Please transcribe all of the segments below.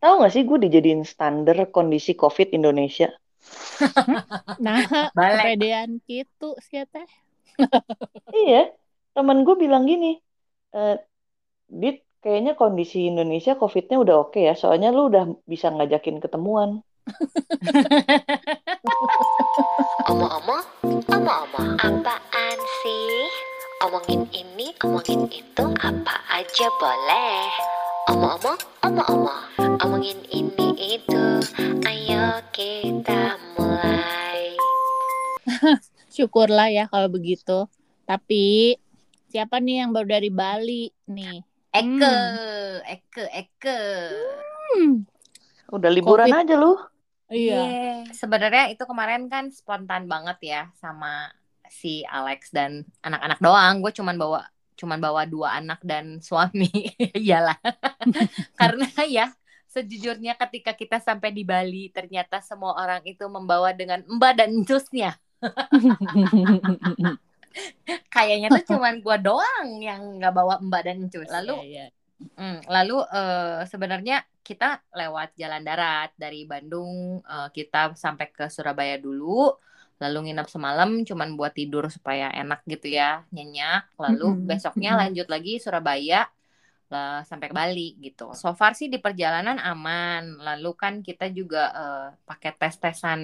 Tahu nggak sih gue dijadiin standar kondisi COVID Indonesia? Nah, kepedean gitu sih teh. Iya, temen gue bilang gini, e, Dit, kayaknya kondisi Indonesia COVID-nya udah oke ya, soalnya lu udah bisa ngajakin ketemuan. Omong-omong, omong-omong, apaan sih? Omongin ini, omongin itu, apa aja boleh. Omong-omong, omong-omong, omongin ini itu, ayo kita mulai. Syukurlah ya kalau begitu. Tapi siapa nih yang baru dari Bali nih? Eke, Eke, Eke. Hmm. Udah liburan COVID. aja lu. Iya. Iya. Sebenarnya itu kemarin kan spontan banget ya sama si Alex dan anak-anak doang. Gue cuman bawa cuman bawa dua anak dan suami. Iyalah. Karena ya sejujurnya ketika kita sampai di Bali ternyata semua orang itu membawa dengan mbak dan cusnya. Kayaknya tuh cuman gue doang yang nggak bawa mbak dan cus. Lalu Iya, iya. Hmm, lalu eh, sebenarnya kita lewat jalan darat dari Bandung eh, kita sampai ke Surabaya dulu, lalu nginep semalam cuman buat tidur supaya enak gitu ya, nyenyak. Lalu Mm-mm, besoknya lanjut lagi Surabaya lah sampai ke Bali gitu. So far sih di perjalanan aman. Lalu kan kita juga eh, pakai tes-tesan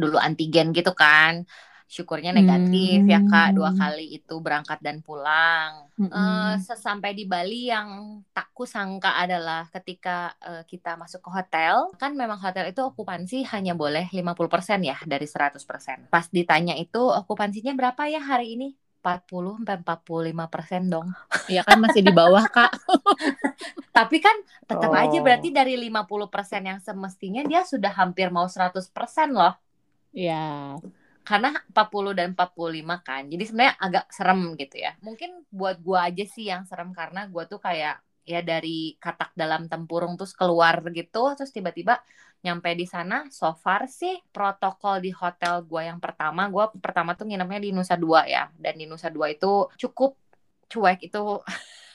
dulu antigen gitu kan. Syukurnya negatif ya Kak, dua Hmm. kali itu berangkat dan pulang. Eh, Mm-mm. sesampai di Bali yang tak kusangka adalah ketika eh, kita masuk ke hotel, kan memang hotel itu okupansi hanya boleh 50% ya dari 100%. Pas ditanya itu okupansinya berapa ya hari ini? 40 sampai 45% dong. Ya kan masih di bawah, Kak. Tapi kan tetap aja Oh. berarti dari 50% yang semestinya dia sudah hampir mau 100% loh. Ya. Karena 40 dan 45 kan. Jadi sebenarnya agak serem gitu ya. Mungkin buat gua aja sih yang serem karena gua tuh kayak ya dari katak dalam tempurung terus keluar gitu terus tiba-tiba nyampe di sana so far sih protokol di hotel gua yang pertama gua pertama tuh nginepnya di Nusa Dua ya dan di Nusa Dua itu cukup cuek itu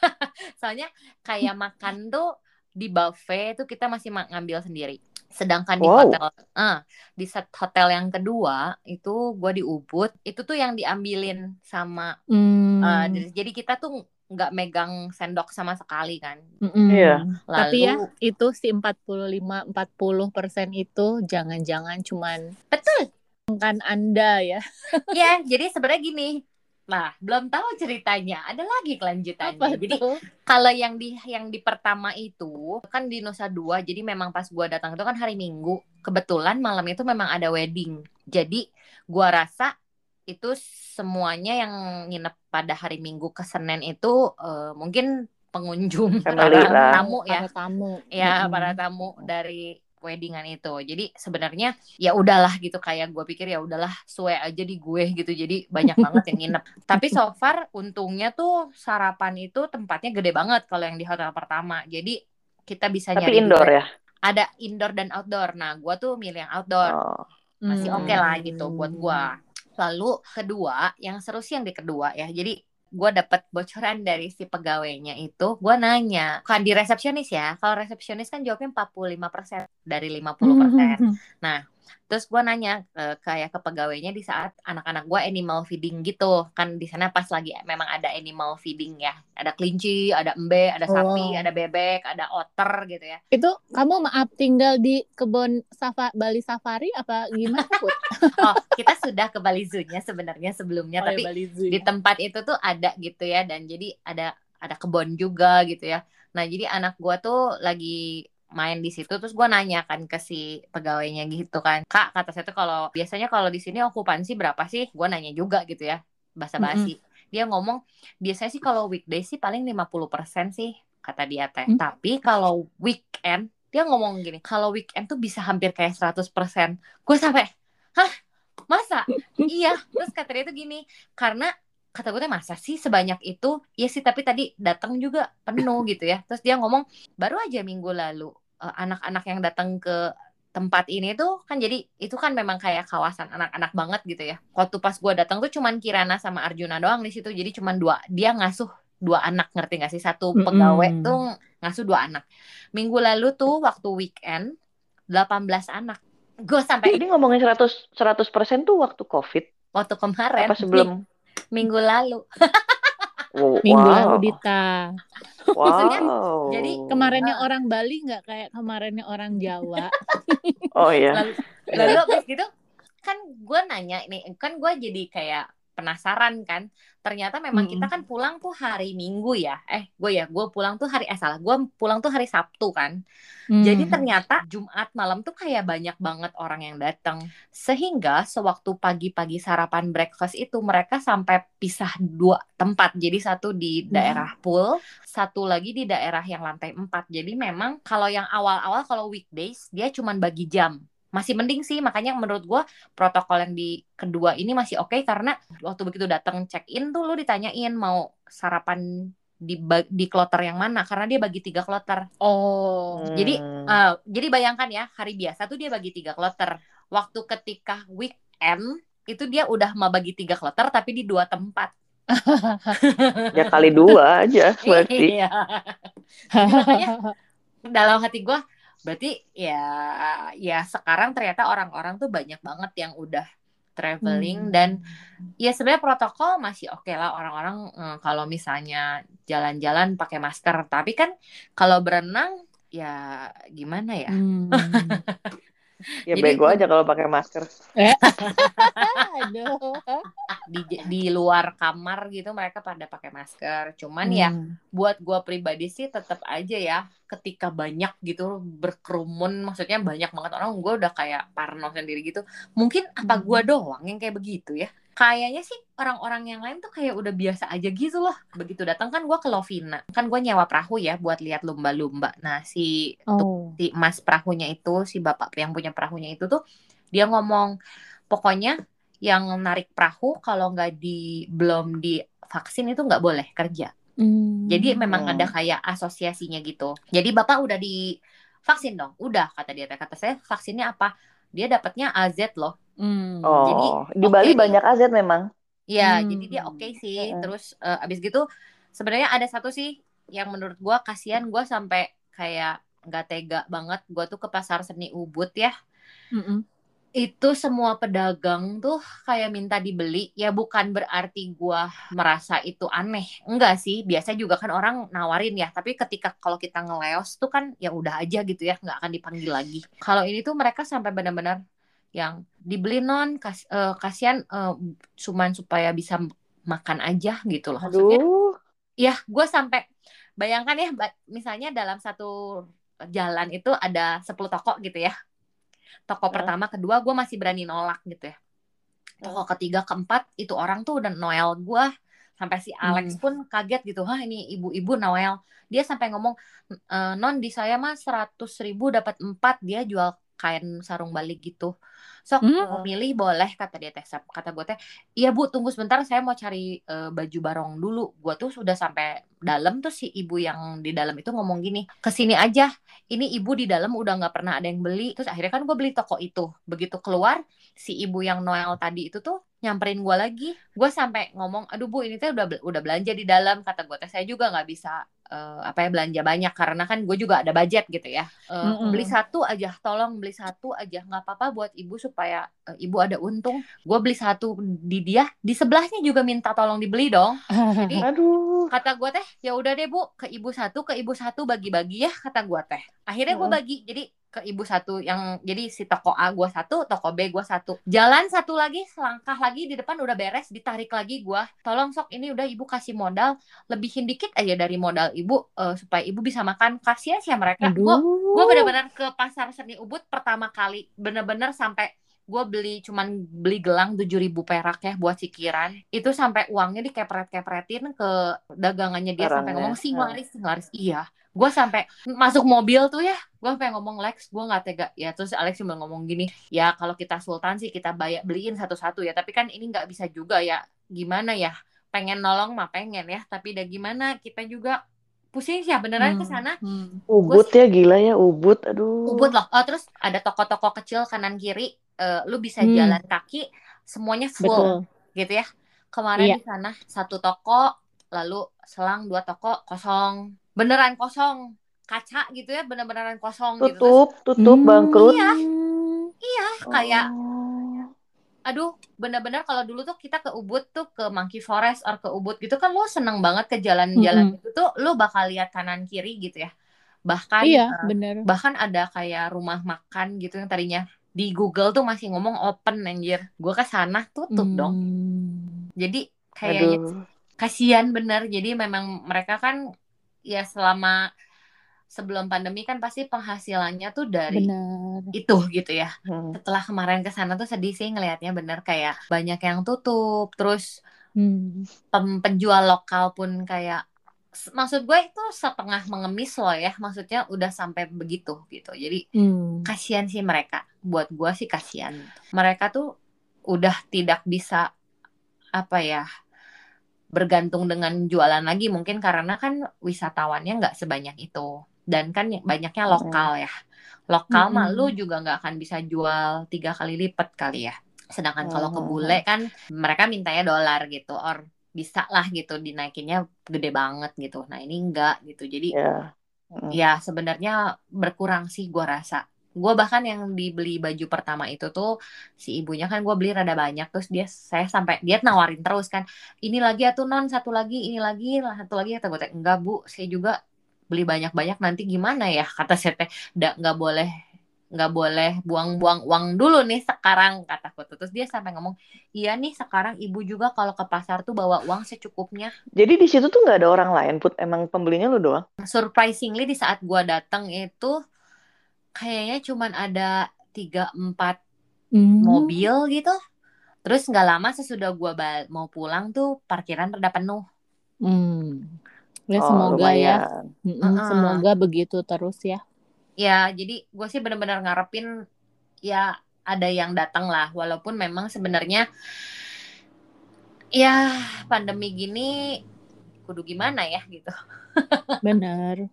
soalnya kayak makan tuh di buffet tuh kita masih ma- ngambil sendiri sedangkan di Wow. hotel eh, di set hotel yang kedua itu gue di Ubud itu tuh yang diambilin sama Hmm. eh, jadi- jadi kita tuh nggak megang sendok sama sekali kan Mm-mm. Iya. lalu Tapi ya itu si 45 40 persen itu jangan-jangan cuman betul kan Anda ya. ya jadi sebenarnya gini nah belum tahu ceritanya ada lagi kelanjutannya Apa jadi kalau yang di yang di pertama itu kan di Nusa Dua jadi memang pas gua datang itu kan hari Minggu kebetulan malam itu memang ada wedding jadi gua rasa itu semuanya yang nginep pada hari Minggu ke Senin itu eh, mungkin pengunjung Family para lah. tamu ya Para tamu. ya Mm-mm. para tamu dari weddingan itu jadi sebenarnya ya udahlah gitu kayak gue pikir ya udahlah suwe aja di gue gitu jadi banyak banget yang nginep tapi so far untungnya tuh sarapan itu tempatnya gede banget kalau yang di hotel pertama jadi kita bisa Tapi nyari indoor ya. ada indoor dan outdoor nah gue tuh milih yang outdoor Oh. masih Hmm. oke lah gitu buat gua. Lalu kedua, yang seru sih yang di kedua ya. Jadi gua dapat bocoran dari si pegawainya itu, gua nanya, kan di resepsionis ya. Kalau resepsionis kan jawabnya 45% dari 50%. Hmm. Terus gua nanya eh, kayak ke pegawainya di saat anak-anak gua animal feeding gitu. Kan di sana pas lagi memang ada animal feeding ya. Ada kelinci, ada embe, ada sapi, Oh. ada bebek, ada otter gitu ya. Itu kamu maaf tinggal di kebun safa Bali Safari apa gimana Put? Oh, kita sudah ke Bali Zoo-nya sebenarnya sebelumnya, Oh, ya, tapi Zoo. di tempat itu tuh ada gitu ya dan jadi ada ada kebun juga gitu ya nah jadi anak gua tuh lagi main di situ terus gua nanya kan ke si pegawainya gitu kan. Kak kata saya tuh kalau biasanya kalau di sini okupansi berapa sih? Gua nanya juga gitu ya basa-basi. Dia ngomong biasanya sih kalau weekday sih paling 50% sih kata dia teh. Hmm. tapi kalau weekend dia ngomong gini kalau weekend tuh bisa hampir kayak 100% gue sampai hah? Masa? Iya. Terus kata dia tuh gini karena kata gue masa sih sebanyak itu? Ya sih tapi tadi datang juga penuh gitu ya. Terus dia ngomong baru aja minggu lalu eh, anak-anak yang datang ke tempat ini tuh kan jadi itu kan memang kayak kawasan anak-anak banget gitu ya. Waktu pas gue datang tuh cuman Kirana sama Arjuna doang di situ. Jadi cuman dua dia ngasuh dua anak ngerti gak sih? Satu pegawai tuh ngasuh dua anak. Minggu lalu tuh waktu weekend 18 anak. Gue sampai Ini ngomongin 100 100% tuh waktu COVID waktu kemarin. apa sebelum minggu lalu Wow. Minggu wow. lalu Dita. Maksudnya, Wow. jadi Kemarinnya orang Bali nggak kayak kemarinnya orang Jawa. Oh iya. lalu lalu abis gitu kan gue nanya nih kan gue jadi kayak penasaran kan. Ternyata memang Mm-mm. kita kan pulang tuh hari Minggu ya. Eh gue ya gue pulang tuh hari eh salah gue pulang tuh hari Sabtu kan. Jadi Hmm. ternyata Jumat malam tuh kayak banyak banget orang yang datang sehingga sewaktu pagi-pagi sarapan breakfast itu mereka sampai pisah dua tempat. Jadi satu di daerah pool satu lagi di daerah yang lantai empat. Jadi memang kalau yang awal-awal kalau weekdays dia cuman bagi jam masih mending sih makanya menurut gue protokol yang di kedua ini masih oke karena waktu begitu datang check in tuh lu ditanyain mau sarapan di di kloter yang mana karena dia bagi tiga kloter Oh. Jadi. Eh, jadi bayangkan ya hari biasa tuh dia bagi tiga kloter waktu ketika weekend itu dia udah mau bagi tiga kloter tapi di dua tempat ya kali dua aja berarti. Iya. Jadi makanya dalam hati gue berarti ya ya sekarang ternyata orang-orang tuh banyak banget yang udah traveling Hmm. dan ya sebenarnya protokol masih oke lah orang-orang eh, kalau misalnya jalan-jalan pakai masker tapi kan kalau berenang ya gimana ya Hmm. Ya Jadi- bego aja kalau pakai masker. Aduh. di di luar kamar gitu mereka pada pakai masker cuman ya Hmm. buat gua pribadi sih tetap aja ya ketika banyak gitu berkerumun maksudnya banyak banget orang gue udah kayak parno sendiri gitu mungkin apa Hmm. gua doang yang kayak begitu ya kayaknya sih orang-orang yang lain tuh kayak udah biasa aja gitu loh. Begitu datang kan gua ke Lovina. Kan gua nyewa perahu ya buat lihat lumba-lumba. Nah si Oh. si mas perahunya itu si bapak yang punya perahunya itu tuh dia ngomong pokoknya yang narik perahu kalau nggak di belum divaksin itu nggak boleh kerja. Hmm. jadi memang Hmm. ada kayak asosiasinya gitu. Jadi bapak udah divaksin dong. Udah kata dia. Kata saya vaksinnya apa? Dia dapatnya AZ loh Hmm. Oh, Jadi, di Bali banyak AZ memang. ya Hmm. jadi dia oke sih Mm-mm. terus eh, abis gitu sebenarnya ada satu sih yang menurut gua kasihan gua sampai kayak nggak tega banget gua tuh ke pasar seni Ubud ya Mm-mm. itu semua pedagang tuh kayak minta dibeli ya bukan berarti gua merasa itu aneh enggak sih biasa juga kan orang nawarin ya tapi ketika kalau kita ngeleos tuh kan ya udah aja gitu ya nggak akan dipanggil lagi kalau ini tuh mereka sampai benar-benar yang dibeli non kas, eh, kasihan eh, cuman supaya bisa makan aja gitu loh maksudnya Aduh. ya gue sampai bayangkan ya misalnya dalam satu jalan itu ada 10 toko gitu ya toko Hah? pertama kedua gue masih berani nolak gitu ya toko ketiga keempat itu orang tuh udah Noel gue sampai si Alex Hmm. pun kaget gitu hah ini ibu-ibu Noel dia sampai ngomong "E, non di saya mah seratus ribu dapat empat dia jual kain sarung balik gitu. Sok Hmm. mau milih boleh kata dia teh kata gue teh. Iya bu tunggu sebentar saya mau cari eh, baju barong dulu. Gue tuh sudah sampai dalam tuh si ibu yang di dalam itu ngomong gini ke sini aja. Ini ibu di dalam udah nggak pernah ada yang beli. Terus akhirnya kan gue beli toko itu. Begitu keluar si ibu yang Noel tadi itu tuh nyamperin gue lagi. Gue sampai ngomong aduh bu ini teh udah udah belanja di dalam. Kata gue teh saya juga nggak bisa eh, apa ya belanja banyak karena kan gue juga ada budget gitu ya. Eh, Mm-mm. beli satu aja tolong beli satu aja. Nggak apa-apa buat ibu supaya eh, ibu ada untung. Gue beli satu di dia di sebelahnya juga minta tolong dibeli dong. Jadi Aduh. kata gue teh ya udah deh bu ke ibu satu ke ibu satu bagi-bagi ya kata gue teh. Akhirnya gue bagi jadi ke ibu satu yang jadi si toko A gue satu toko B gue satu. Jalan satu lagi selangkah lagi di depan udah beres ditarik lagi gue tolong sok ini udah ibu kasih modal lebihin dikit aja dari modal ibu eh, supaya ibu bisa makan. Kasihan sih ya mereka. Gue Aduh. gue bener-bener ke pasar seni ubud pertama kali. Bener-bener sampai gue beli cuman beli gelang 7000 perak ya buat sikiran. Itu sampai uangnya dikepret-kepretin ke dagangannya dia sampai Barangnya. ngomong sih Hmm. laris sih laris iya gue sampai masuk mobil tuh ya gue sampai ngomong Lex gue nggak tega ya terus Alex cuma ngomong gini ya kalau kita sultan sih kita bayar beliin satu-satu ya tapi kan ini nggak bisa juga ya gimana ya pengen nolong mah pengen ya tapi udah gimana kita juga pusing sih ya beneran Hmm. ke sana Hmm. Ubud ya gila ya Ubud. Aduh. Ubud loh. Oh, terus ada toko-toko kecil kanan kiri. eh, lu bisa Hmm. jalan kaki, semuanya full Betul. gitu ya. Kemarin Iya. di sana satu toko lalu selang dua toko kosong beneran kosong kaca gitu ya bener-beneran kosong gitu Terus, Tutup, tutup, Hmm. bangkrut. Iya. iya kayak Oh. aduh bener-bener kalau dulu tuh kita ke Ubud tuh ke Monkey Forest or ke Ubud gitu kan lo seneng banget ke jalan-jalan itu tuh lo bakal lihat kanan kiri gitu ya bahkan Iya, eh, bener. bahkan ada kayak rumah makan gitu yang tadinya di Google tuh masih ngomong open anjir gue ke sana tutup dong Hmm. jadi kayaknya Aduh. kasihan bener jadi memang mereka kan ya selama sebelum pandemi kan pasti penghasilannya tuh dari Bener. itu gitu ya Hmm. setelah kemarin ke sana tuh sedih sih ngelihatnya bener kayak banyak yang tutup terus Hmm. pem- penjual lokal pun kayak maksud gue itu setengah mengemis loh ya maksudnya udah sampai begitu gitu jadi Hmm. kasihan sih mereka buat gue sih kasihan mereka tuh udah tidak bisa apa ya bergantung dengan jualan lagi mungkin karena kan wisatawannya nggak sebanyak itu dan kan banyaknya lokal ya lokal mah Mm-mm. lu juga nggak akan bisa jual tiga kali lipat kali ya sedangkan kalau ke Mhm. bule kan mereka mintanya dolar gitu or bisa lah gitu dinaikinnya gede banget gitu nah ini enggak gitu jadi Ya. Mm. ya sebenarnya berkurang sih gua rasa gua bahkan yang dibeli baju pertama itu tuh si ibunya kan gua beli rada banyak terus dia saya sampai dia nawarin terus kan ini lagi atau non satu lagi ini lagi satu lagi kata gue enggak bu saya juga beli banyak-banyak nanti gimana ya kata saya teh "Da- nggak boleh nggak boleh buang-buang uang dulu nih sekarang kataku tuh terus dia sampai ngomong iya nih sekarang ibu juga kalau ke pasar tuh bawa uang secukupnya Jadi di situ tuh nggak ada orang lain, Put. Emang pembelinya lu doang. surprisingly di saat gua datang itu kayaknya cuman ada tiga empat Hmm. mobil gitu terus nggak lama sesudah gua mau pulang tuh parkiran rada penuh Hmm. Ya Oh, semoga ya. lumayan. Mm-mm, Heeh. Semoga begitu terus ya. ya jadi gue sih bener-bener ngarepin ya ada yang datang lah walaupun memang sebenarnya ya pandemi gini kudu gimana ya gitu Benar.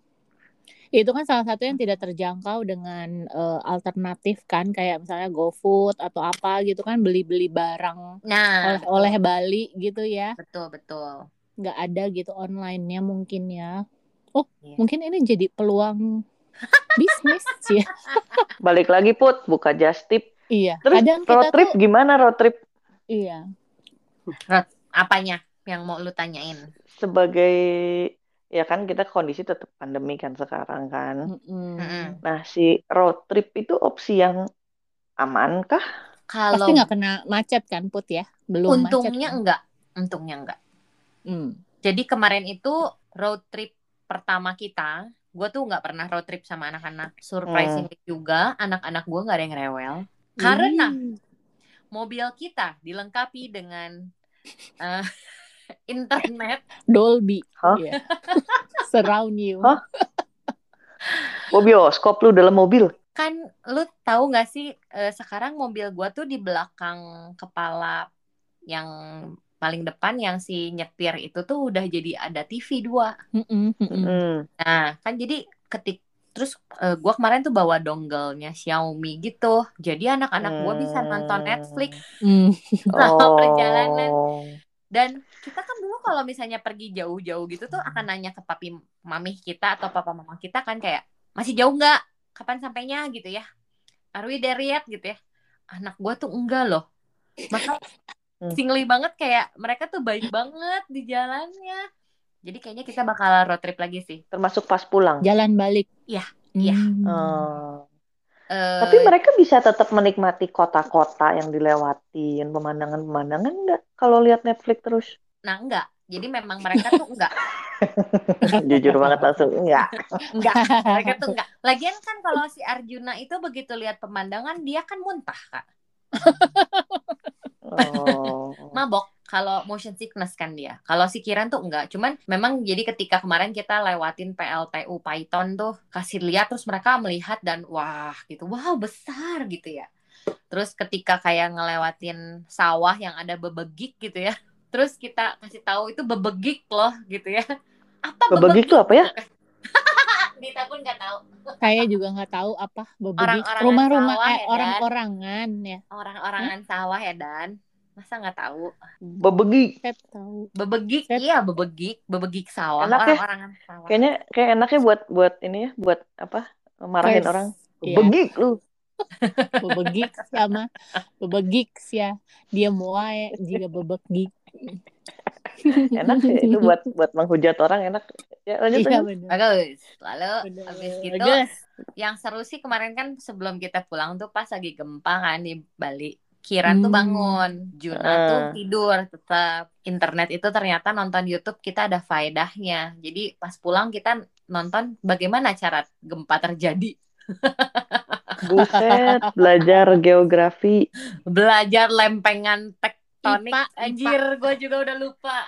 Itu kan salah satu yang tidak terjangkau dengan eh, alternatif kan kayak misalnya GoFood atau apa gitu kan beli-beli barang nah oleh-oleh Bali gitu ya. betul betul nggak ada gitu online-nya mungkin ya. Oh, Iya. mungkin ini jadi peluang bisnis ya. Balik lagi, Put. Buka just tip. Iya. Terus Kadang road kita trip tuh gimana road trip? iya. apanya yang mau lu tanyain Sebagai ya kan kita kondisi tetap pandemi kan sekarang kan. Mm-mm. Nah, si road trip itu opsi yang aman kah? kalau Pasti nggak kena macet kan Put ya? Belum untungnya macet. kan? enggak untungnya enggak Hmm. Jadi kemarin itu road trip pertama kita, gue tuh nggak pernah road trip sama anak-anak. Surprisingly juga, anak-anak gue nggak ada yang rewel. Karena Ih. mobil kita dilengkapi dengan eh, internet. Dolby. Hah? Iya. Surround you. Hah? Oh, bioskop lu dalam mobil. Kan lu tahu nggak sih eh, sekarang mobil gue tuh di belakang kepala yang paling depan yang si nyetir itu tuh udah jadi ada TV dua. Hmm. Nah, kan jadi ketik terus eh, gua kemarin tuh bawa dongle-nya Xiaomi gitu. Jadi anak-anak gua bisa nonton Hmm. Netflix Hmm. Selama Oh. perjalanan. dan kita kan dulu kalau misalnya pergi jauh-jauh gitu tuh akan nanya ke papi mami kita atau papa mama kita kan kayak masih jauh nggak? Kapan sampainya gitu ya? Are we there yet gitu ya? Anak gua tuh enggak loh. Maka Hmm. singli banget kayak mereka tuh baik banget di jalannya. Jadi kayaknya kita bakal road trip lagi sih. Termasuk pas pulang. Jalan balik. Iya, iya. Hmm. Oh. Eh, Tapi mereka bisa tetap menikmati kota-kota yang dilewatin, pemandangan-pemandangan enggak kalau lihat Netflix terus? Nah, enggak. Jadi memang mereka tuh enggak. Jujur banget langsung enggak. Enggak. Mereka tuh enggak. Lagian kan kalau si Arjuna itu begitu lihat pemandangan, dia kan muntah, Kak. Oh. Mabok. Kalau motion sickness kan dia. Kalau si Kiran tuh enggak. Cuman memang jadi ketika kemarin kita lewatin PLTU Python tuh, kasih lihat terus mereka melihat dan wah gitu. Wow, besar gitu ya. Terus ketika kayak ngelewatin sawah yang ada bebegik gitu ya. Terus kita kasih tahu itu bebegik loh gitu ya. Apa Bebegik itu apa ya? Dita pun nggak tahu. Saya juga nggak tahu apa bebegik. Orang-orangan Rumah-rumah sawah eh, ya, orang-orangan ya. Orang-orangan sawah ya Dan. Masa nggak tahu? Bebegi. Saya tahu. Bebegik, Set. iya bebegik, bebegik sawah, Enak ya? orang-orangan sawah. Kayaknya kayak enaknya buat buat ini ya, buat apa? Marahin Pers. orang. Iya. Bebegi lu. Bebegik sama bebegik ya. Dia muae jika bebegik. Enak sih itu buat buat menghujat orang enak. Ya lanjut Iya. Bagus. Lalu habis gitu Bagus. yang seru sih kemarin kan sebelum kita pulang tuh pas lagi gempa kan di Bali. Kiran tuh Hmm. bangun, Juna Ah. tuh tidur tetap. Internet itu ternyata nonton YouTube kita ada faedahnya. Jadi pas pulang kita nonton bagaimana cara gempa terjadi. Buset, belajar geografi. Belajar lempengan tektonik. IPA, Anjir, gue juga udah lupa.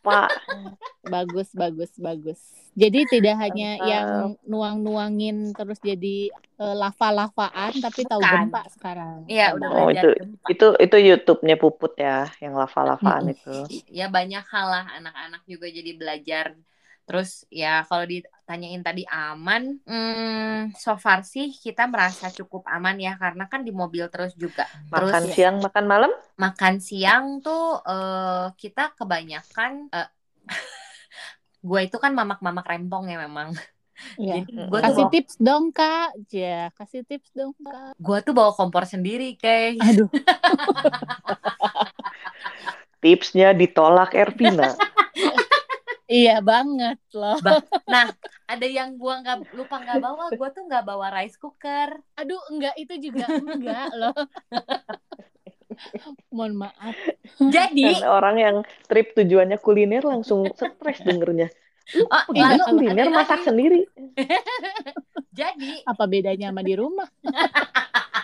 Pak, Bagus, bagus, bagus. Jadi tidak hanya yang nuang-nuangin terus jadi eh, lava-lavaan, tapi tahu Bukan. gempa sekarang. Iya, udah Oh, belajar itu- gempa. itu itu YouTube-nya Puput ya, yang lava-lavaan itu. ya banyak hal lah anak-anak juga jadi belajar terus ya kalau ditanyain tadi aman hmm, so far sih kita merasa cukup aman ya karena kan di mobil terus juga terus Makan siang, makan malam? makan siang tuh eh, kita kebanyakan eh, gue itu kan mamak-mamak rempong ya memang Iya. jadi tuh Kasih bawa, tips dong, Kak. Ya, kasih tips dong, Kak. gue tuh bawa kompor sendiri kayak Aduh, Tipsnya ditolak Ervina. iya banget loh. nah ada yang gue nggak lupa nggak bawa gue tuh nggak bawa rice cooker Aduh, enggak itu juga enggak loh. Mohon maaf. jadi Kan orang yang trip tujuannya kuliner langsung stres dengernya. oh, lalu kuliner ada masak lagi. sendiri. jadi Apa bedanya sama di rumah?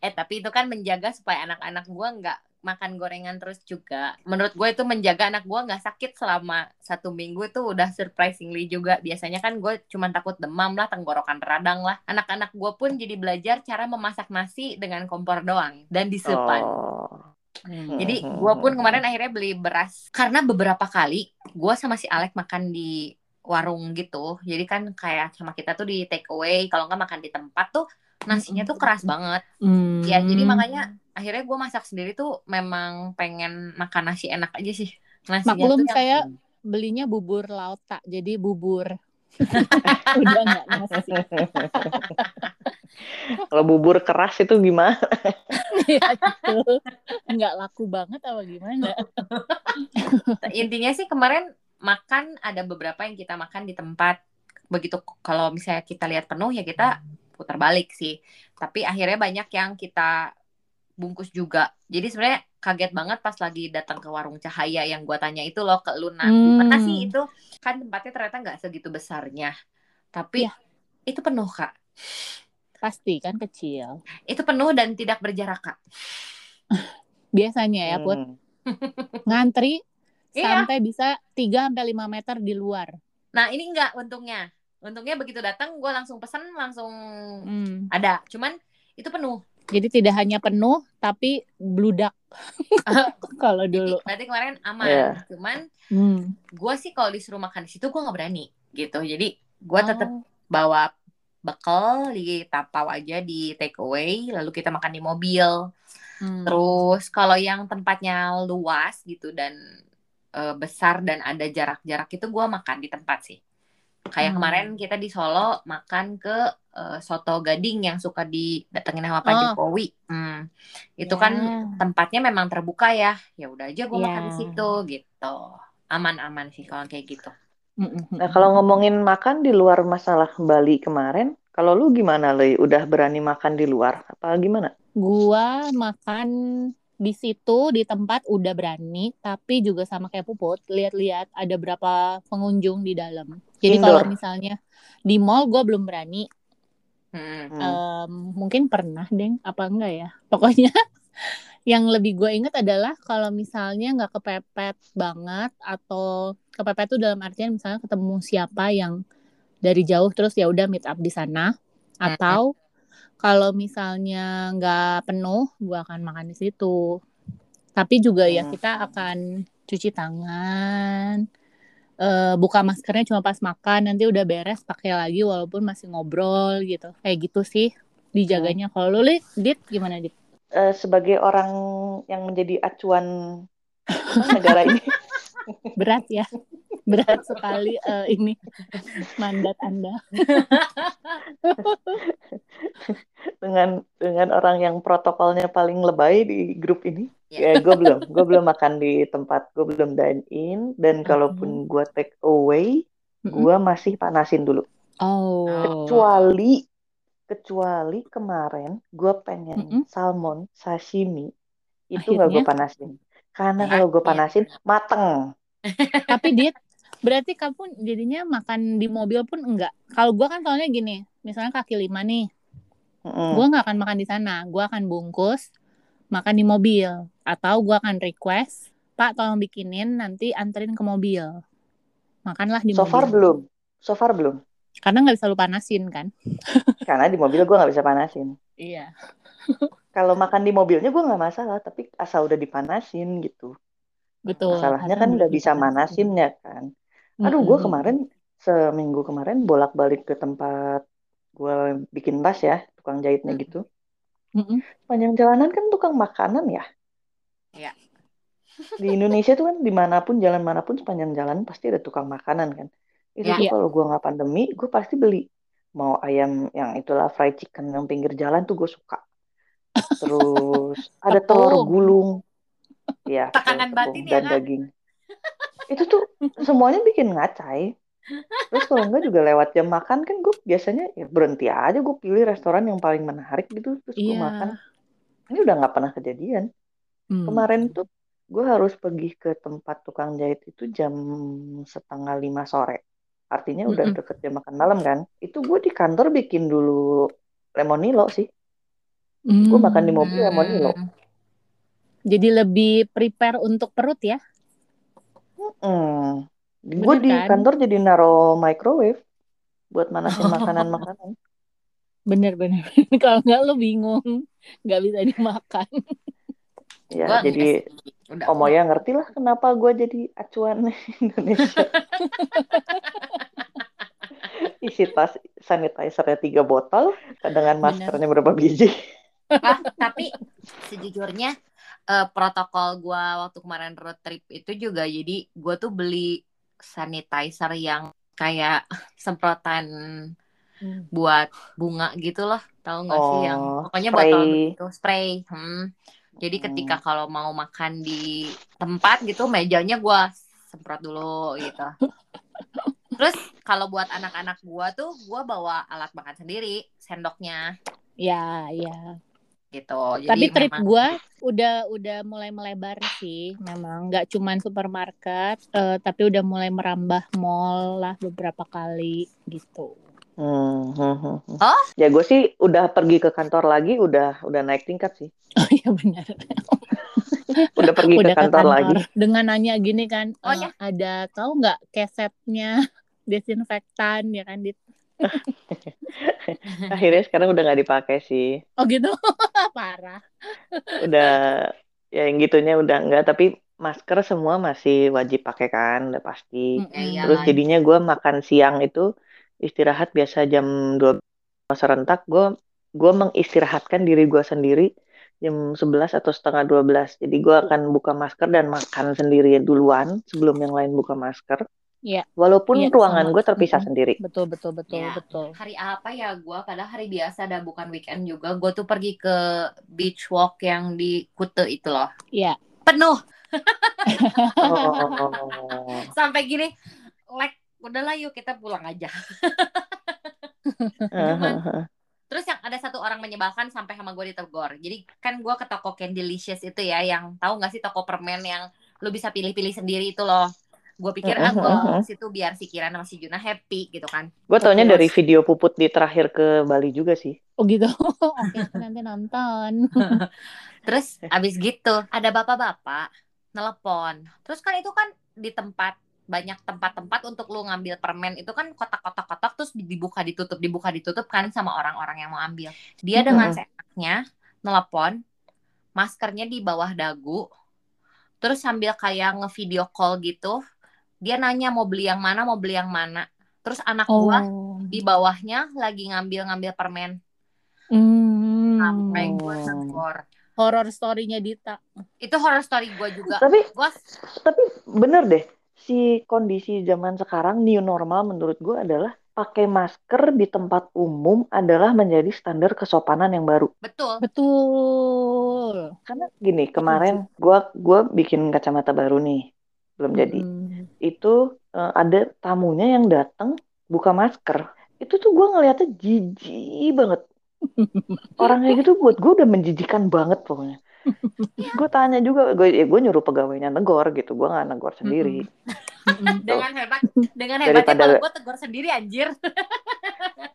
Eh tapi itu kan menjaga supaya anak-anak gua nggak makan gorengan terus juga. Menurut gue itu menjaga anak gua nggak sakit selama satu minggu itu udah surprisingly juga. Biasanya kan gue cuma takut demam lah, tenggorokan radang lah. Anak-anak gua pun jadi belajar cara memasak nasi dengan kompor doang dan disepan. Oh. Jadi gue pun kemarin akhirnya beli beras karena beberapa kali gue sama si Alek makan di warung gitu. Jadi kan kayak sama kita tuh di take away. Kalau nggak makan di tempat tuh nasinya tuh keras banget. Hmm. Ya jadi makanya akhirnya gue masak sendiri tuh memang pengen makan nasi enak aja sih. Nasinya Maklum tuh yang- saya belinya bubur laut tak, jadi bubur. Udah enggak nasi. Kalau bubur keras itu gimana? Iya, gitu. Nggak laku banget apa gimana? intinya sih kemarin makan ada beberapa yang kita makan di tempat. Begitu kalau misalnya kita lihat penuh ya kita putar balik sih. Tapi akhirnya banyak yang kita bungkus juga. Jadi sebenarnya kaget banget pas lagi datang ke warung Cahaya yang gua tanya itu loh ke Luna. Hmm. Mana sih itu? Kan tempatnya ternyata nggak segitu besarnya. Tapi Iya. itu penuh kak. Pasti kan kecil. Itu penuh dan tidak berjarak kak. Biasanya ya, Put. Hmm. Ngantri Iya. sampai bisa 3 sampai 5 meter di luar. Nah ini enggak untungnya. Untungnya begitu datang gue langsung pesen langsung Hmm. ada. Cuman itu penuh. Jadi tidak hanya penuh tapi bludak. Kalau dulu. Berarti kemarin aman. Iya. Cuman Hmm. gue sih kalau disuruh makan di situ gue nggak berani gitu. Jadi gue tetap Oh. bawa bekal di tapau aja di take away. Lalu kita makan di mobil. Hmm. Terus kalau yang tempatnya luas gitu dan eh, besar dan ada jarak-jarak itu gue makan di tempat sih. Kayak Hmm. kemarin kita di Solo makan ke eh, soto gading yang suka didatengin sama Pak Oh. Jokowi. Hmm. Itu Ya. kan tempatnya memang terbuka ya. Ya udah aja gue makan Ya. di situ gitu. Aman-aman sih kalau kayak gitu. Nah, kalau ngomongin makan di luar masalah Bali kemarin, kalau lu gimana, Le? Udah berani makan di luar? Apa gimana? Gua makan di situ di tempat udah berani, tapi juga sama kayak Puput, lihat-lihat ada berapa pengunjung di dalam. Jadi kalau misalnya di mall gue belum berani, Hmm. Hmm. Em, mungkin pernah deng, apa enggak ya? Pokoknya yang lebih gue inget adalah kalau misalnya nggak kepepet banget atau kepepet tuh dalam artian misalnya ketemu siapa yang dari jauh terus ya udah meet up di sana atau kalau misalnya nggak penuh gue akan makan di situ tapi juga ya Hmm. kita akan cuci tangan eh, buka maskernya cuma pas makan nanti udah beres pakai lagi walaupun masih ngobrol gitu kayak gitu sih dijaganya kalau lu dit gimana dit eh, sebagai orang yang menjadi acuan negara ini Berat ya. Berat sekali eh, ini mandat Anda. dengan dengan orang yang protokolnya paling lebay di grup ini. Ya. Ya, gue belum, gue belum makan di tempat, gue belum dine in, dan kalaupun gue take away, gue masih panasin dulu. Oh. Kecuali, kecuali kemarin gue pengen Mm-mm. salmon sashimi, itu nggak gue panasin. Karena Ya, kalau gue panasin, mateng. Tapi Dit, berarti kamu jadinya makan di mobil pun enggak. Kalau gua kan soalnya gini, misalnya kaki lima nih, Mm-mm. gua nggak akan makan di sana. Gua akan bungkus, makan di mobil. Atau gua akan request, Pak tolong bikinin nanti anterin ke mobil. Makanlah di So mobil. far belum, so far belum. Karena nggak bisa lu panasin kan? Karena di mobil gue nggak bisa panasin. Iya. Kalau makan di mobilnya gue nggak masalah, tapi asal udah dipanasin gitu. Betul. Masalahnya kan nggak bisa manasinnya kan. Aduh, gue kemarin seminggu kemarin bolak-balik ke tempat gue bikin tas ya, tukang jahitnya Hmm. gitu. Mm-mm. Sepanjang jalanan kan tukang makanan ya. Iya. Di Indonesia tuh kan di mana pun jalan mana pun sepanjang jalan pasti ada tukang makanan kan. Itu Iya. tuh Iya. kalau gue nggak pandemi, gue pasti beli. Mau ayam yang itulah fried chicken yang pinggir jalan tuh gue suka. Terus ada telur gulung, ya Tekanan batin tepung ya dan kan? daging. Itu tuh semuanya bikin ngacai. Terus kalau enggak juga lewat jam makan kan gue biasanya ya berhenti aja gue pilih restoran yang paling menarik gitu terus gue Iya. makan. Ini udah nggak pernah kejadian. Hmm. Kemarin tuh gue harus pergi ke tempat tukang jahit itu jam setengah lima sore. Artinya udah Mm-mm. deket jam makan malam kan. Itu gue di kantor bikin dulu lemonilo sih. Gue makan di mobil lemonilo. Hmm. Jadi lebih prepare untuk perut ya? Hmm. Gue Bener di kan? kantor jadi naro microwave buat manasin makanan-makanan. Bener-bener. Kalau nggak lu bingung, nggak bisa dimakan. Ya, Gua jadi. Udah, Om Moya ngerti lah kenapa gue jadi acuan Indonesia. Isi tas sanitizernya tiga botol, dengan Bener. maskernya berapa biji. Ah, tapi sejujurnya eh, protokol gua waktu kemarin road trip itu juga jadi gua tuh beli sanitizer yang kayak semprotan buat bunga gitu loh tahu nggak sih yang Oh, pokoknya spray. botol gitu spray hmm. jadi ketika kalau mau makan di tempat gitu mejanya gua semprot dulu gitu terus kalau buat anak-anak gua tuh gua bawa alat makan sendiri sendoknya Ya, ya. Gitu jadi Tapi trip memang- gua udah udah mulai melebar sih, memang nggak cuman supermarket, eh, tapi udah mulai merambah mall lah beberapa kali gitu. Hmm, hmm, hmm, hmm. Oh? Ya gue sih udah pergi ke kantor lagi, udah udah naik tingkat sih. Oh iya benar. Udah pergi udah ke kantor lagi. dengan nanya gini kan, Oh, eh, ya? ada tahu nggak kesetnya desinfektan ya kan? Dit? Akhirnya sekarang udah nggak dipakai sih. Oh gitu, parah. Udah ya yang gitunya udah enggak, tapi masker semua masih wajib pakai kan, udah pasti. Mm-mm. Ya, iyalah. Terus jadinya gue makan siang itu istirahat biasa jam 12 serentak gue gue mengistirahatkan diri gue sendiri jam 11 atau setengah 12. Jadi gue akan buka masker dan makan sendiri duluan sebelum yang lain buka masker. Iya. Walaupun Iya, ruangan gue terpisah Mm-mm. sendiri. Betul betul betul Ya. betul. hari apa ya gue padahal hari biasa dan bukan weekend juga gue tuh pergi ke beach walk yang di Kute itu loh Iya. penuh Oh. sampai gini like udahlah yuk kita pulang aja Cuman- terus yang ada satu orang menyebalkan sampai sama gue ditegur jadi kan gue ke toko Candylicious itu ya yang tahu nggak sih toko permen yang lu bisa pilih-pilih sendiri itu loh gue pikir ah gue situ biar si Kiran sama si Juna happy gitu kan Gue taunya Terus- dari video puput di terakhir ke Bali juga sih. Oh gitu. Oke, nanti nonton. Terus abis gitu ada bapak-bapak telepon. Terus kan itu kan di tempat banyak tempat-tempat untuk lu ngambil permen itu kan kotak-kotak-kotak terus dibuka ditutup dibuka ditutup kan sama orang-orang yang mau ambil. Dia dengan Mm-mm. seenaknya telepon maskernya di bawah dagu. Terus sambil kayak ngevideo call gitu, dia nanya mau beli yang mana, mau beli yang mana. Terus anak gua Oh. di bawahnya lagi ngambil-ngambil permen Hmm. sampai gue negor horror story-nya Dita. Itu horror story gue juga. Tapi Gue tapi bener deh si kondisi zaman sekarang new normal menurut gue adalah pakai masker di tempat umum adalah menjadi standar kesopanan yang baru. betul. Betul. Karena gini, kemarin gua gua bikin kacamata baru nih. Belum jadi. Mm. Itu eh, ada tamunya yang datang buka masker. Itu tuh gua ngeliatnya jijik banget. Orang kayak gitu buat gue udah menjijikan banget pokoknya. gue tanya juga, gue ya gue nyuruh pegawainya negor gitu, gue nggak negor sendiri. Mm-mm. Dengan hebat, dengan hebatnya Daripada- kalau gue tegur sendiri anjir.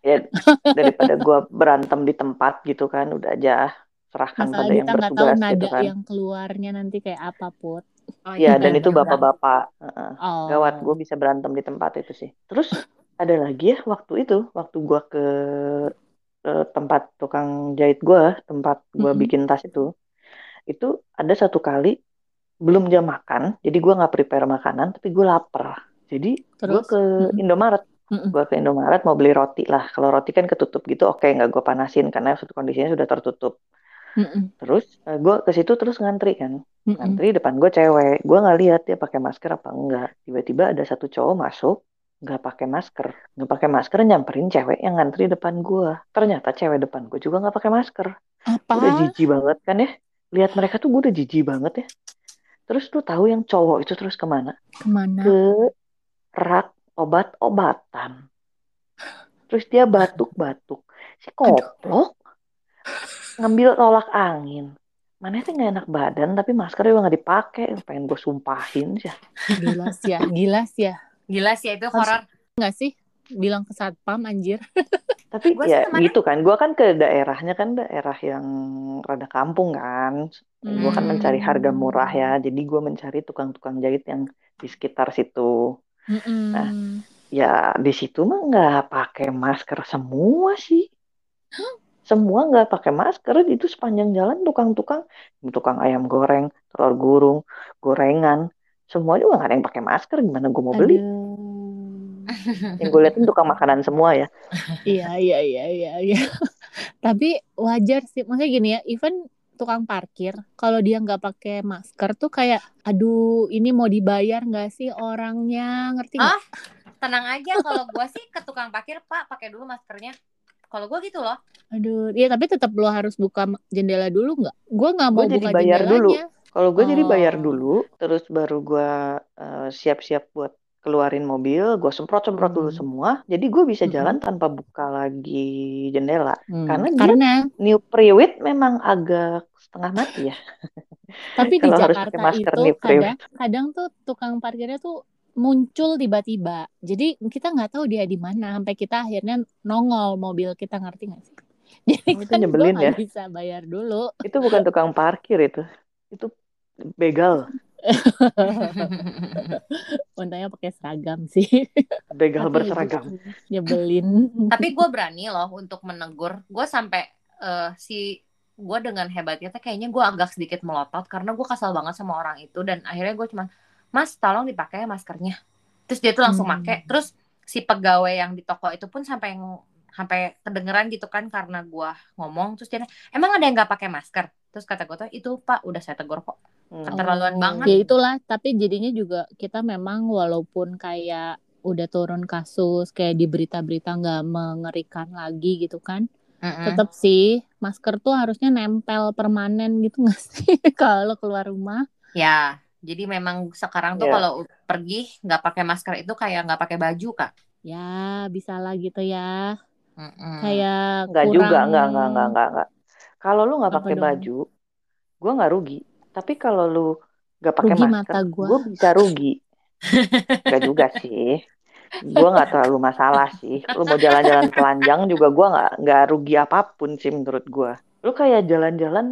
Ya daripada gue berantem di tempat gitu kan, udah aja serahkan Masalah pada yang nggak tahu bertugas nada gitu kan. yang keluarnya nanti kayak apa put. Oh, Ya dan itu bapak-bapak. Heeh. Oh. Gawat, gue bisa berantem di tempat itu sih. Terus ada lagi ya waktu itu, waktu gue ke eh, tempat tukang jahit gue, tempat gue Mhm. bikin tas itu, itu ada satu kali belum jam makan, jadi gue nggak prepare makanan, tapi gue lapar. Jadi gue ke Mhm. Indomaret, Mm-mm. gue ke Indomaret mau beli roti lah. Kalau roti kan ketutup gitu, oke nggak gue panasin karena suatu kondisinya sudah tertutup. Mm-mm. Terus gue ke situ terus ngantri kan, Mm-mm. ngantri depan gue cewek. Gue nggak lihat dia pakai masker apa enggak. Tiba-tiba ada satu cowok masuk nggak pakai masker. Nggak pakai masker nyamperin cewek yang ngantri depan gue ternyata cewek depan gue juga nggak pakai masker. Apa? Udah jijik banget kan ya. Lihat mereka tuh gue udah jijik banget ya. Terus tuh tahu yang cowok itu terus ke mana? Ke mana? ke rak obat-obatan. Terus dia batuk-batuk. Si koplok ngambil tolak angin mana sih nggak enak badan tapi masker juga nggak dipakai pengen gue sumpahin sih Gila sih ya, gila sih ya. Gila sih itu horor. Nggak sih? Bilang ke satpam anjir. tapi Gua sih ya gitu kan gue kan ke daerahnya kan daerah yang rada kampung kan gue kan Hmm. mencari harga murah ya jadi gue mencari tukang-tukang jahit yang di sekitar situ Mm-mm. Nah. ya di situ mah nggak pakai masker semua sih semua nggak pakai masker itu sepanjang jalan tukang-tukang tukang ayam goreng telur gulung gorengan semua juga nggak ada yang pakai masker gimana gue mau beli Aduh. yang gue liatin tukang makanan semua ya Iya, iya, iya, iya, iya. Tapi wajar sih, maksudnya gini ya, even tukang parkir, kalau dia nggak pakai masker tuh kayak, aduh, ini mau dibayar nggak sih orangnya, ngerti nggak? Ah? Tenang aja kalau gue sih ke tukang parkir, Pak, pakai dulu maskernya. Kalau gue gitu loh. Aduh, ya tapi tetap lo harus buka jendela dulu nggak? Gue nggak mau Gua jadi buka bayar dulu. jendelanya. kalau gue jadi bayar Oh. dulu terus baru gue eh, siap-siap buat keluarin mobil gue semprot-semprot dulu Hmm. semua jadi gue bisa Mm-mm. jalan tanpa buka lagi jendela Hmm, Karena Karena, new priwit memang agak setengah mati ya tapi di kalau harus Jakarta itu kadang, kadang tuh tukang parkirnya tuh muncul tiba-tiba. Jadi kita nggak tahu dia di mana sampai kita akhirnya nongol mobil kita ngerti nggak sih? Jadi Oh, itu kan nyebelin ya. bisa bayar dulu. itu bukan tukang parkir itu itu begal Untungnya pakai seragam sih. begal Tapi berseragam Nyebelin. Tapi gue berani loh untuk menegur. Gue sampai eh, si gue dengan hebatnya tuh kayaknya gue agak sedikit melotot karena gue kesal banget sama orang itu dan akhirnya gue cuman mas tolong dipakai ya maskernya terus dia tuh langsung Hmm. pakai terus si pegawai yang di toko itu pun sampai sampai kedengeran gitu kan karena gue ngomong terus dia emang ada yang nggak pakai masker terus kata gue tuh itu pak udah saya tegur kok Hmm. keterlaluan banget Ya itulah, tapi jadinya juga kita memang walaupun kayak udah turun kasus kayak di berita-berita nggak mengerikan lagi gitu kan. Mm-mm. Tetap sih masker tuh harusnya nempel permanen gitu nggak sih kalau keluar rumah? ya jadi memang sekarang tuh Ya. kalau pergi nggak pakai masker itu kayak nggak pakai baju kak Ya, bisa lah gitu ya. Mm-mm. Kayak Enggak kurang juga, enggak, enggak, enggak, enggak, enggak. Kalau lu nggak pakai baju, gua nggak rugi. Tapi kalau lu nggak pakai masker, gua bisa rugi. Enggak juga sih. Gua nggak terlalu masalah sih. Lu mau jalan-jalan telanjang juga gua nggak nggak rugi apa pun sih menurut gua. Lu kayak jalan-jalan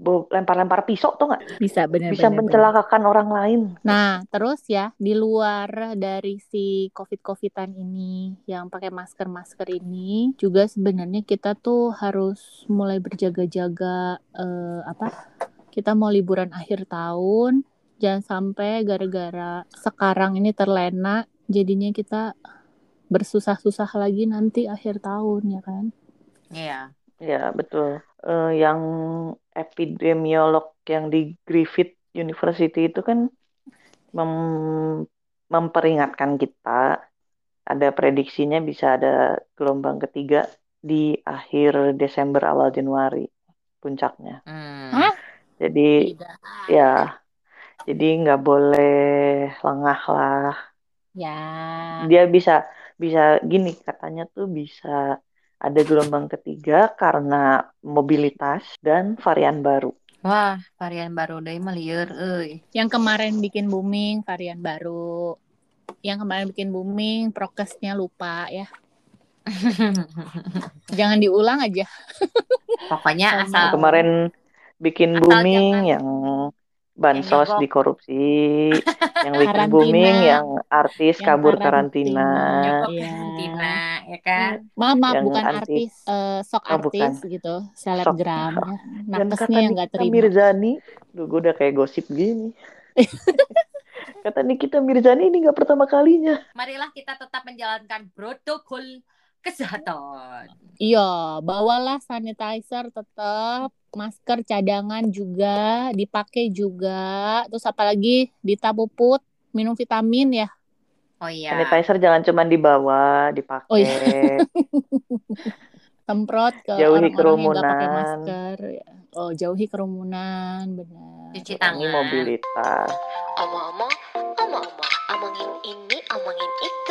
lempar-lempar pisau tuh nggak? bisa bener Bisa bener, bener. mencelakakan orang lain. Nah, terus ya di luar dari si covid-covidan ini yang pakai masker-masker ini juga sebenarnya kita tuh harus mulai berjaga-jaga eh, apa? Kita mau liburan akhir tahun, jangan sampai gara-gara sekarang ini terlena jadinya kita bersusah-susah lagi nanti akhir tahun ya kan? Iya. Ya betul. Eh, yang epidemiolog yang di Griffith University itu kan mem- memperingatkan kita ada prediksinya bisa ada gelombang ketiga di akhir Desember awal Januari puncaknya. Hmm. Jadi Tidak. ya jadi nggak boleh lengah lah. Ya. Dia bisa bisa gini katanya tuh bisa ada gelombang ketiga karena mobilitas dan varian baru. Wah, varian baru deh mah lieur euy. Yang kemarin bikin booming varian baru. Yang kemarin bikin booming prokesnya lupa ya. Jangan diulang aja. Pokoknya asal Kemarin bikin Asal booming jangan- yang bansos nyogok. dikorupsi, yang bikin Karantina. booming yang artis Yang kabur karantina. karantina. Iya. karantina, ya kan? Maaf, maaf Yang bukan anti- artis, eh, sok Oh, bukan. artis gitu, selebgram ya. Nakesnya yang nggak terima. Mirzani, duh gue udah kayak gosip gini. Kata Nikita Mirzani ini nggak pertama kalinya. Marilah kita tetap menjalankan protokol kesehatan. Iya, bawalah sanitizer tetap, masker cadangan juga, dipakai juga. Terus apalagi Dita Puput minum vitamin ya. Oh iya. Sanitizer jangan cuma dibawa, dipakai. Oh, iya. Semprot ke Jauhi orang-orang yang pakai kerumunan. masker. Oh, jauhi kerumunan, benar. Cuci tangan. mobilitas. Omong-omong, omong-omong, omongin ini, omongin itu.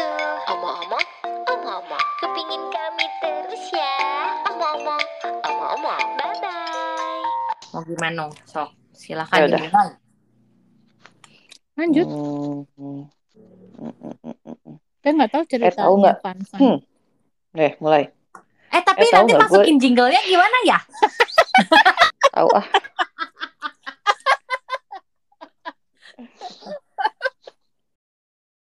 Mau gimana? Sok, silakan Ya udah. dimulai. Lanjut, Hmm, saya nggak tahu tahu ceritanya nggak? Van Van. Hmm. Eh, mulai. Eh tapi Eh, tahu nanti nggak, masukin jinglenya gimana ya? Tahu ah.